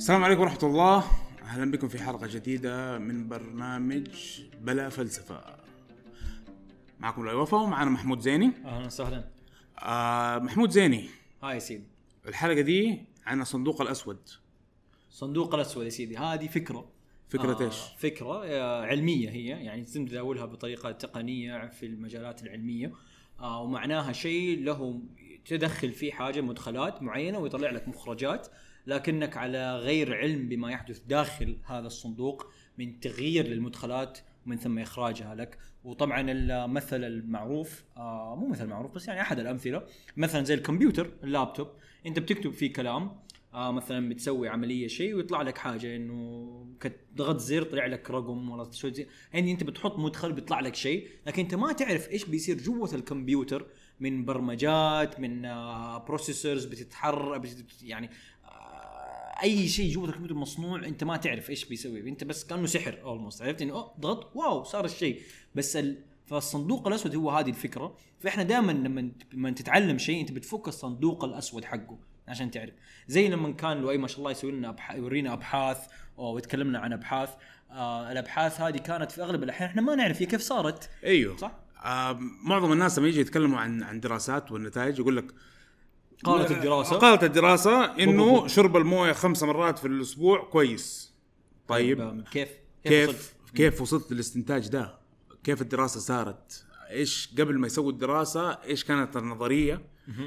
السلام عليكم ورحمة الله. أهلا بكم في حلقة جديدة من برنامج بلا فلسفة. معكم لؤي وفا ومعنا محمود زيني. أهلا وسهلا. آه محمود زيني. هاي يا سيدي. الحلقة دي عن الصندوق الأسود. صندوق الأسود يا سيدي. هذه فكرة. فكرة إيش؟ فكرة آه علمية هي. يعني يتم تداولها بطريقة تقنية في المجالات العلمية. آه ومعناها شيء له تدخل فيه حاجة مدخلات معينة ويطلع لك مخرجات. لكنك على غير علم بما يحدث داخل هذا الصندوق من تغيير للمدخلات ومن ثم إخراجها لك. وطبعا المثل المعروف آه مو مثل معروف بس يعني أحد الأمثلة مثلا زي الكمبيوتر اللابتوب. أنت بتكتب فيه كلام آه مثلا بتسوي عملية شيء ويطلع لك حاجة إنه ضغط زر طلع لك رقم ولا زي يعني أنت بتحط مدخل بيطلع لك شيء لكن أنت ما تعرف إيش بيصير جوة الكمبيوتر من برمجات من آه processors بتتحرك بت- يعني أي شيء جوه الكمبيوتر مصنوع أنت ما تعرف إيش بيسوي. أنت بس كأنه سحر almost عرفت انه أوه ضغط wow صار الشيء. بس ال... فالصندوق الأسود هو هذه الفكرة. فإحنا دائما لما لما تتعلم شيء أنت بتفك الصندوق الأسود حقه عشان تعرف. زي لما كان لؤي ما شاء الله يسوي لنا أبح... يورينا أبحاث ويتكلمنا عن أبحاث. آه الأبحاث هذه كانت في أغلب الأحيان إحنا ما نعرف هي كيف صارت. أيوه. صح؟ آه معظم الناس لما يجي يتكلموا عن عن دراسات والنتائج يقول لك قالت الدراسة قالت بو. إنه شرب الموية خمس مرات في الأسبوع كويس طيب آه، كيف كيف وصلت؟ كيف وصلت للاستنتاج ده؟ كيف الدراسة صارت؟ إيش قبل ما يسووا الدراسة إيش كانت النظرية؟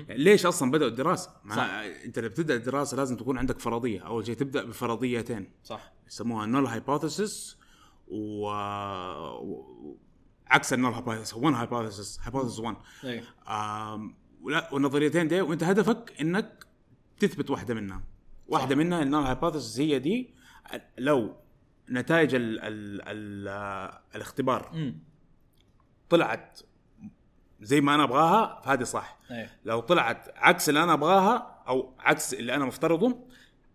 ليش أصلا بدأوا الدراسة؟ مع صح. أنت لما تبدا الدراسة لازم تكون عندك فرضية، أول شيء تبدأ بفرضيتين صح يسموها null hypothesis و... عكس ال null hypothesis 1 hypothesis hypothesis 1 إيه آم، ولا والنظريتين دي وانت هدفك انك تثبت واحدة منها. واحدة. منها ال null hypothesis هي دي لو نتائج ال ال ال الاختبار امم طلعت زي ما أنا أبغاها فهذه صح. إيه. لو طلعت عكس اللي أنا أبغاها أو عكس اللي أنا مفترضه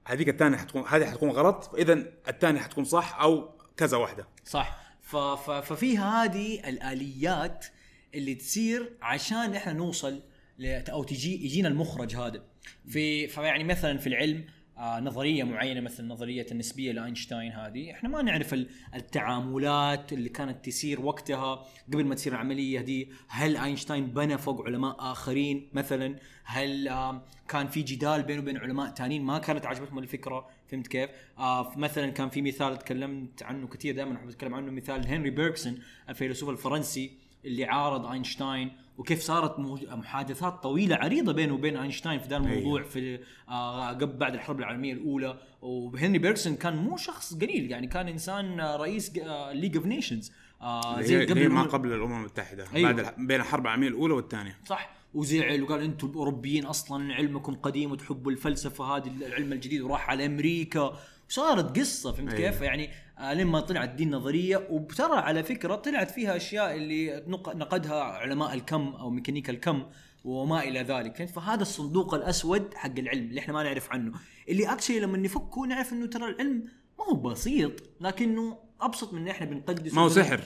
هذيك الثانية حتكون هذه حتكون غلط فإذا الثانية حتكون صح أو كذا واحدة. صح. ف... ف... ففي هذه الآليات اللي تصير عشان إحنا نوصل. أو تجي يجينا المخرج هذا. في فيعني مثلا في العلم آه نظرية معينة مثل نظرية النسبية لأينشتاين هذه. إحنا ما نعرف ال- التعاملات اللي كانت تسير وقتها قبل ما تصير العملية دي. هل أينشتاين بنى فوق علماء آخرين مثلا؟ هل آه كان في جدال بينه وبين علماء تانيين؟ ما كانت عجبتهم الفكرة فهمت كيف؟ آه مثلا كان في مثال تكلمت عنه كثير دائما أحب أتكلم عنه مثال هنري بيركسون الفيلسوف الفرنسي. اللي عارض اينشتاين وكيف صارت محادثات طويلة عريضة بينه وبين اينشتاين في ذا الموضوع في آه قبل بعد الحرب العالمية الأولى. وهنري بيركسون كان مو شخص قليل يعني كان إنسان آه، رئيس League of Nations اللي هي ما قبل الأمم المتحدة أيوة. بعد بين الحرب العالمية الأولى والثانية. صح. وزعل وقال أنتم الأوروبيين أصلا علمكم قديم وتحبوا الفلسفة هذه العلم الجديد وراح على أمريكا وصارت قصة فهمت أيوة. كيف؟ يعني لما طلعت دي النظرية وترى على فكرة طلعت فيها أشياء اللي نق- نقدها علماء الكم أو ميكانيكا الكم وما إلى ذلك فهمت؟ فهذا الصندوق الأسود حق العلم اللي إحنا ما نعرف عنه اللي اكشلي لما نفكه نعرف إنه ترى العلم ما هو بسيط لكنه أبسط من إحنا بنقدس ما هو سحر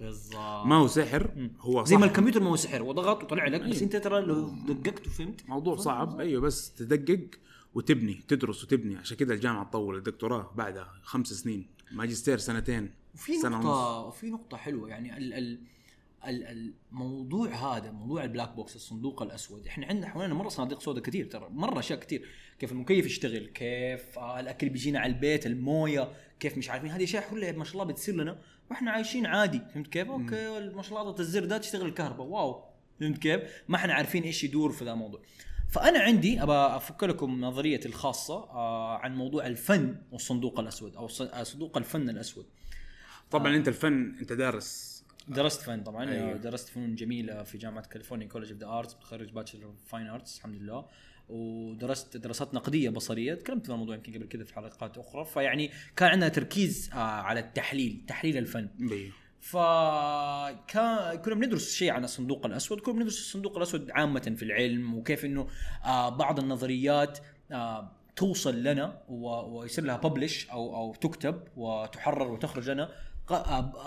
بالضبط. ما هو سحر هو زي صح. ما الكمبيوتر ما هو سحر وضغط وطلع لك بس. أنت ترى لو دققت وفهمت. موضوع صعب. أيوه بس تدقق وتبني تدرس وتبني. عشان كذا الجامعة تطول. الدكتوراه بعدها خمس سنين ماجستير سنتين وفي سنة نقطة وفي نقطة حلوة. يعني ال ال ال الموضوع هذا موضوع ال black box الصندوق الأسود. إحنا عندنا حوالينا مرة صناديق سوداء كثير ترى مرة أشياء كثير. كيف المكيف يشتغل كيف آه الأكل بيجينا على البيت الموية كيف مش عارفين. هذه أشياء كلها ما شاء الله بتصير لنا وإحنا عايشين عادي. فهمت كيف؟ okay ما شاء الله الزر ده تشتغل الكهرباء. wow. فهمت كيف؟ ما إحنا عارفين إيش يدور في ذا الموضوع. فأنا عندي ابى أفك لكم نظريتي الخاصة آه عن موضوع الفن والصندوق الأسود أو آه، صندوق الفن الأسود. طبعا أنت الفن أنت دارس. درست فن طبعا. أيوة. أيوة. درست فنون جميلة في جامعة كاليفورنيا College of the Arts متخرج Bachelor of Fine Arts الحمد لله. ودرست دراسات نقدية بصرية تكلمت في الموضوع يمكن قبل كذا في حلقات أخرى فيعني كان عندنا تركيز آه على التحليل تحليل الفن بي. فكان كنا بندرس شيء عن الصندوق الأسود كنا بندرس الصندوق الأسود عامة في العلم وكيف إنه آه بعض النظريات آه توصل لنا ويصير لها ببلش أو أو تكتب وتحرر وتخرج لنا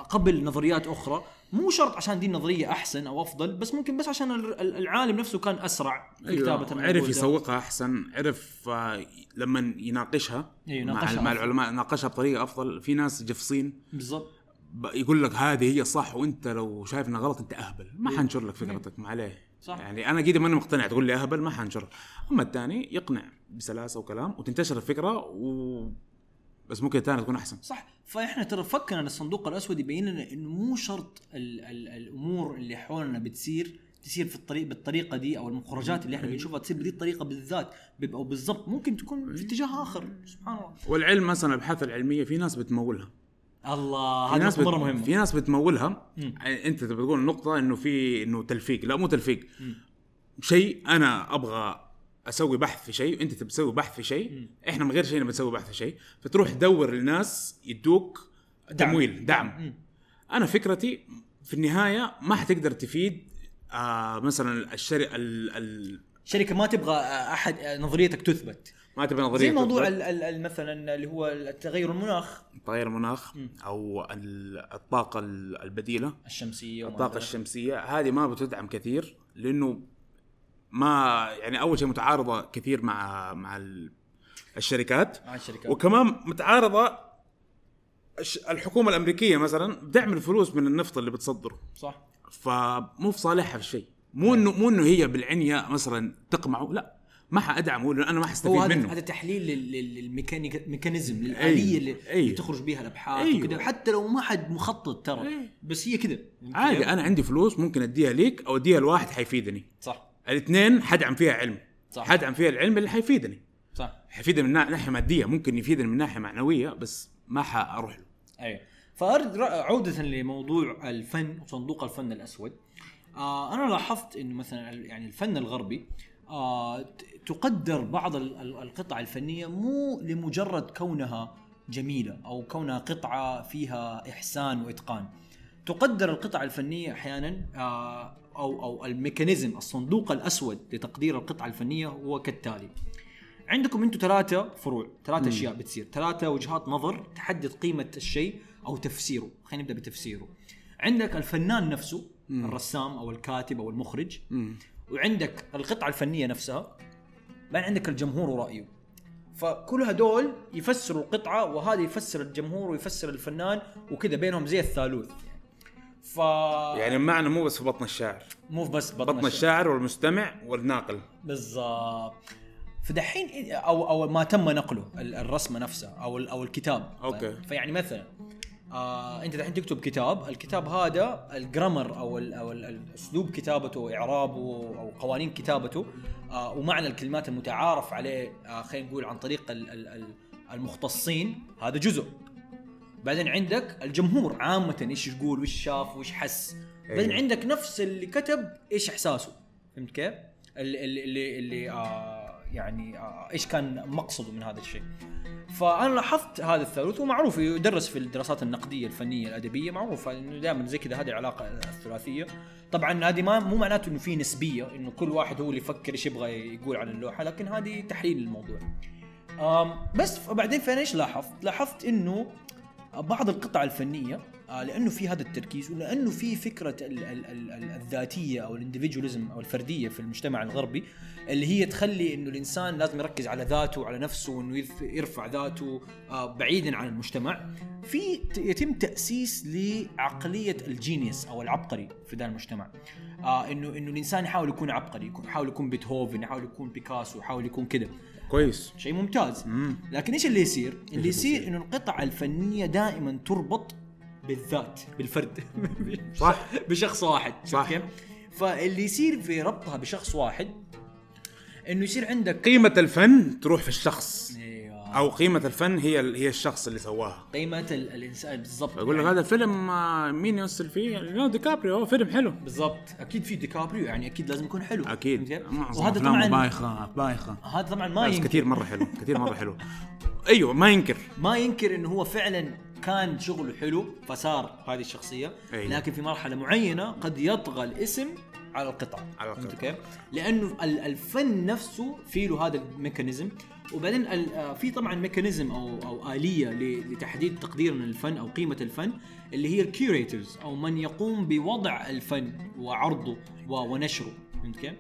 قبل نظريات أخرى مو شرط عشان دي النظرية أحسن أو أفضل بس ممكن بس عشان ال- ال- العالم نفسه كان أسرع في كتابة أيوة. الموضوع عرف. يسوقها أحسن عرف آه، لما يناقشها أيوة، مع, مع. العلماء ناقشها بطريقة أفضل في ناس جفصين بالضبط يقول لك هذه هي الصح وأنت لو شايف إنها غلط أنت أهبل ما حنشر لك فكرتك ما عليه صح. يعني أنا قيد ماني مقتنع تقول لي أهبل ما حنشر أما الثاني يقنع بسلاسة وكلام وتنتشر الفكرة و بس ممكن الثانية تكون أحسن. صح. فإحنا ترى فكنا الصندوق الأسود يبين لنا إنه مو شرط ال ال الأمور اللي حولنا بتصير تصير في الطريق بالطريقة دي أو المخرجات اللي إحنا بنشوفها تصير بهذه الطريقة بالذات أو بالضبط. ممكن تكون في اتجاه آخر. سبحان الله. والعلم مثلا الابحاث العلمية في ناس بتمولها. الله ناس نقطه بت... مرة مهمة. في ناس بتمولها. مم. يعني أنت تبي تقول نقطة إنه في إنه تلفيق. لا مو تلفيق. شيء أنا أبغى أسوي بحث في شيء وانت تسوي بحث في شيء. إحنا من غير شيء نبي نسوي بحث في شيء فتروح تدور لناس يدوك تمويل دعم مم. أنا فكرتي في النهاية ما حتقدر تفيد آه مثلا الشري ال... ال... شركة ما تبغى أحد نظريتك تثبت ما تبي نظريه زي موضوع مثلا اللي هو التغير المناخ تغير المناخ مم. أو ال- الطاقة ال- البديلة الشمسية أدري. الشمسية هذه ما بتدعم كثير لأنه ما يعني أول شيء متعارضة كثير مع مع ال- الشركات. مع الشركات. وكمان متعارضة الش- الحكومة الأمريكية مثلا بتعمل فلوس من النفط اللي بتصدره. صح. فمو في صالحها في الشيء مو انه مو إنه هي بالعنية مثلا تقمعه. لا ما حادعمه لأنه أنا ما حستفيد منه. هذا تحليل لل- لل- للميكانيزم للآلية اللي. اللي تخرج بها الأبحاث أيوه. وكذا حتى لو ما حد مخطط ترى. أيوه. بس هي كذا عادي أنا عندي فلوس ممكن أديها ليك أو أديها لواحد حيفيدني. صح. الاثنين حدعم فيها علم. صح. حدعم فيها العلم اللي حيفيدني. صح. حيفيدني من نا- ناحية مادية ممكن يفيدني من ناحية معنوية بس ما حأروح له. أيوه فأرد عودة لموضوع الفن وصندوق الفن الأسود. آه أنا لاحظت إنه مثلا يعني الفن الغربي آه تقدر بعض ال- ال- القطع الفنية مو لمجرد كونها جميلة أو كونها قطعة فيها إحسان وإتقان. تقدر القطع الفنية أحيانا آه أو أو الميكانيزم الصندوق الأسود لتقدير القطعة الفنية هو كالتالي عندكم أنتم ثلاثة فروع، ثلاثة أشياء بتصير، ثلاثة وجهات نظر تحدد قيمة الشيء أو تفسيره، خلينا نبدأ بتفسيره. عندك الفنان نفسه مم. الرسام أو الكاتب أو المخرج، مم. وعندك القطعة الفنية نفسها، بعدين عندك الجمهور ورأيه. فكل هدول يفسروا القطعة وهذا يفسر الجمهور ويفسر الفنان وكذا بينهم زي الثالوث. ف يعني المعنى مو بس في بطن الشاعر. مو بس بطن, بطن الشاعر. والمستمع والناقل. بالضبط. فدحين أو أو ما تم نقله ال- الرسمة نفسها أو أو الكتاب. أوكي. ف- فيعني مثلا آه أنت دحين تكتب كتاب الكتاب هذا الجرامر أو ال أو الأسلوب كتابته وإعرابه أو قوانين كتابته آه ومعنى الكلمات المتعارف عليه آه خلينا نقول عن طريق ال- ال- ال- المختصين هذا جزء. بعدين عندك الجمهور عامة إيش يقول وش شاف وش حس بعدين أيوه. عندك نفس اللي كتب إيش إحساسه فهمت كيف؟ اللي اللي اللي, اللي آه يعني آه إيش كان مقصده من هذا الشيء فأنا لاحظت هذا الثالوث ومعروف يدرس في الدراسات النقدية الفنية الأدبية معروف انه دائما زي كذا هذه العلاقة الثلاثية طبعا هذه ما مو معناته إنه في نسبية إنه كل واحد هو اللي يفكر إيش يبغى يقول عن اللوحة لكن هذه تحليل الموضوع آم، بس بعدين فين إيش لاحظت؟ لاحظت إنه بعض القطع الفنية آه، لأنه في هذا التركيز ولأنه في فكرة ال ال ال ال الذاتية أو الانديفيدوليزم أو الفردية في المجتمع الغربي اللي هي تخلي إنه الإنسان لازم يركز على ذاته وعلى نفسه وإنه يرف- يرفع ذاته آه، بعيدا عن المجتمع. في يتم تأسيس لعقلية الجينيوس أو العبقري في ذا المجتمع. آه انه إنه الإنسان يحاول يكون عبقري يحاول يكون بيتهوفن يحاول يكون بيكاسو يحاول يكون كذا كويس شيء ممتاز مم. لكن إيش اللي يصير؟ اللي يصير؟ إنه القطع الفنية دائما تربط بالذات بالفرد صح. بشخص واحد صح. كيف؟ فاللي يصير في ربطها بشخص واحد إنه يصير عندك قيمة الفن تروح في الشخص أيوه أو قيمة الفن هي ال- هي الشخص اللي سواها. قيمة ال- الإنسان بالضبط. أقول لك يعني هذا الفيلم آه، مين يمثل فيه؟ يعني ليوناردو دي كابريو هو فيلم حلو. بالضبط. أكيد في ديكابريو يعني أكيد لازم يكون حلو. أكيد. كيف؟ معظم وهذا أفلامه طبعا بايخة بايخة. هذا طبعا ما بس ينكر. كثير مرة حلو كثير مرة حلو. أيوه ما ينكر. ما ينكر إنه هو فعلا كان شغله حلو فصار هذه الشخصية. أيوة. لكن في مرحلة معينة قد يطغى الاسم على القطع. على القطع. كيف؟ لأنه ال- الفن نفسه في له هذا ال mechanism. وبعدين آه، في طبعا mechanism أو أو آلية لتحديد تقديرنا للفن أو قيمة الفن اللي هي ال curators أو من يقوم بوضع الفن وعرضه ونشره. فهمت كيف؟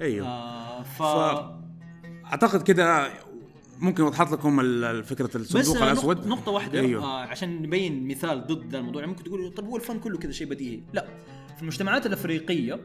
أيوه. آه ف... ف- أعتقد كده ممكن وضحت لكم فكرة بس الصندوق آه، الأسود. نقطة, نقطة واحدة. أيوه. آه عشان نبين مثال ضد ذا الموضوع. يعني ممكن تقول طب هو الفن كله كذا شيء بديهي؟ لا. في المجتمعات الأفريقية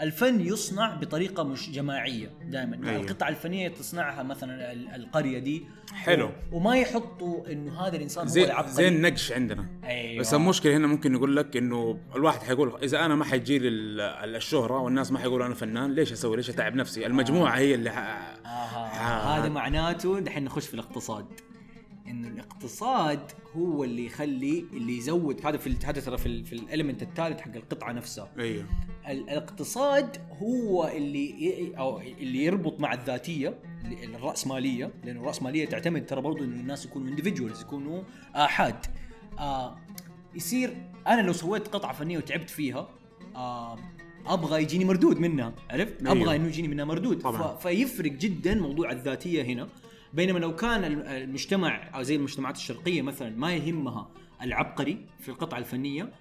الفن يصنع بطريقة مش جماعية دائما. أيوه. القطع الفنية تصنعها مثلا ال- القرية دي حلو. وما يحطوا إنه هذا الإنسان هو زي العبقري زي النقش عندنا أيوه بس المشكلة هنا ممكن يقول لك إنه الواحد حيقول إذا أنا ما حيجي لي ال- ال- الشهرة والناس ما حيقولوا أنا فنان ليش أسوي ليش أتعب نفسي المجموعة هي اللي ح... آه آه. هذا معناته دحين نخش في الاقتصاد انه الاقتصاد هو اللي يخلي اللي يزود. هذا في هذا ترى في, في الاليمنت الثالث حق القطعة نفسها. أيوه ال- الاقتصاد هو اللي أو اللي يربط مع الذاتية الرأسمالية. لأنه الرأسمالية تعتمد ترى برضو إنه الناس يكونوا اندفجوالز يكونوا آحاد. آه يصير أنا لو سويت قطعة فنية وتعبت فيها آه أبغى يجيني مردود منها عرفت؟ أيوه. أبغى إنه يجيني منها مردود. طبعاً. فيفرق جدا موضوع الذاتية هنا. بينما لو كان الم- المجتمع أو زي المجتمعات الشرقية مثلا ما يهمها العبقري في القطعة الفنية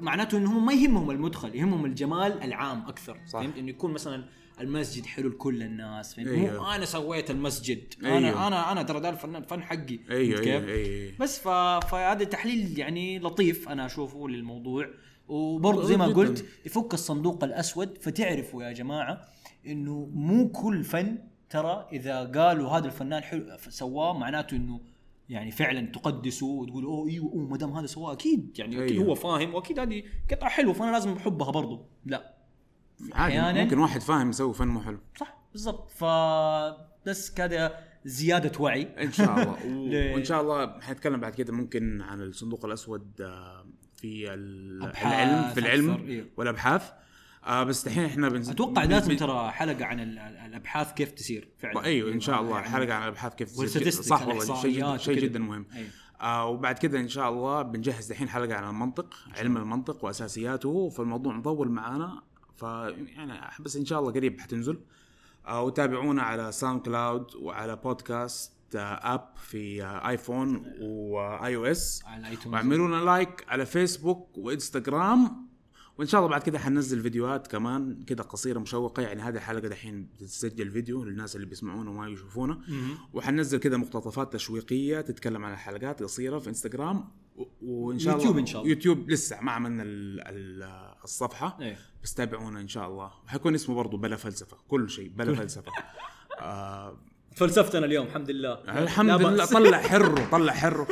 معناته انهم ما يهمهم المدخل يهمهم الجمال العام أكثر صح. فهمت إنه يكون مثلا المسجد حلو لكل الناس فهمت أيوه. مو أنا سويت المسجد أيوه. أنا أنا أنا ترى ده الفن الفن حقي فهمت أيوه كيف؟ أيوه بس ف... فهذا تحليل يعني لطيف أنا أشوفه للموضوع وبرضه زي ما. قلت يفك الصندوق الأسود فتعرفوا يا جماعة إنه مو كل فن ترى إذا قالوا هذا الفنان حلو سواه معناته إنه يعني فعلا تقدسه وتقول أوه إيوه أوه ما دام هذا سواه أكيد يعني أكيد أيوه. هو فاهم وأكيد هذه قطعة حلوة فأنا لازم احبها برضه لا. عادي ممكن واحد فاهم يسوي فن مو حلو. صح بالضبط. ف بس كذا زيادة وعي. إن شاء الله. و... وإن شاء الله حنتكلم بعد كده ممكن عن الصندوق الأسود آه، في العلم في العلم إيه. والأبحاث. آه بس الحين إحنا بنز... أتوقع لازم ترى حلقة عن ال- ال- الأبحاث كيف تسير فعلا. أيوه إن شاء الله يعني حلقة عن الأبحاث كيف تصير. والستاتستكس، صح والله شيء جدا شيء. جدا مهم. أيوة. آه وبعد كده إن شاء الله بنجهز الحين حلقة عن المنطق علم المنطق وأساسياته فالموضوع مطول معانا. ف يعني بس إن شاء الله قريب حتنزل. آه وتابعونا على SoundCloud وعلى podcast app في آه iPhone واي أو OS واعملوا لنا لايك على فيسبوك وإنستغرام. وإن شاء الله بعد كده حننزل فيديوهات كمان كده قصيرة مشوقة يعني هذه الحلقة دحين بتتسجل فيديو للناس اللي بيسمعونا وما يشوفونا. وحننزل كده مقتطفات تشويقية تتكلم عن الحلقات قصيرة في انستغرام وإن شاء يوتيوب الله إن شاء الله. يوتيوب لسه ما عملنا ال- ال- الصفحة. إيه. بس تابعونا إن شاء الله. وحيكون اسمه برضو بلا فلسفة كل شيء بلا فلسفة. آه. فلسفتنا اليوم الحمد لله. الحمد لله. طلع حره طلع حره.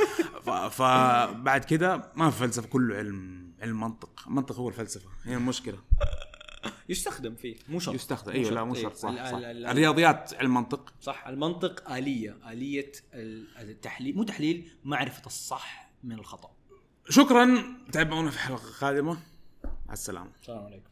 فبعد كده ما في فلسفة كله علم. علم منطق المنطق هو الفلسفة. هي المشكلة. يستخدم فيه. مو شرط. يستخدم. أيوه لا مو إيه. شرط. صح, صح. ال- ال- الرياضيات علم منطق صح. المنطق آلية. آلية ال- التحليل. مو تحليل معرفة الصح من الخطأ. شكرا. تابعونا في حلقة قادمة. مع السلامة. السلام عليكم.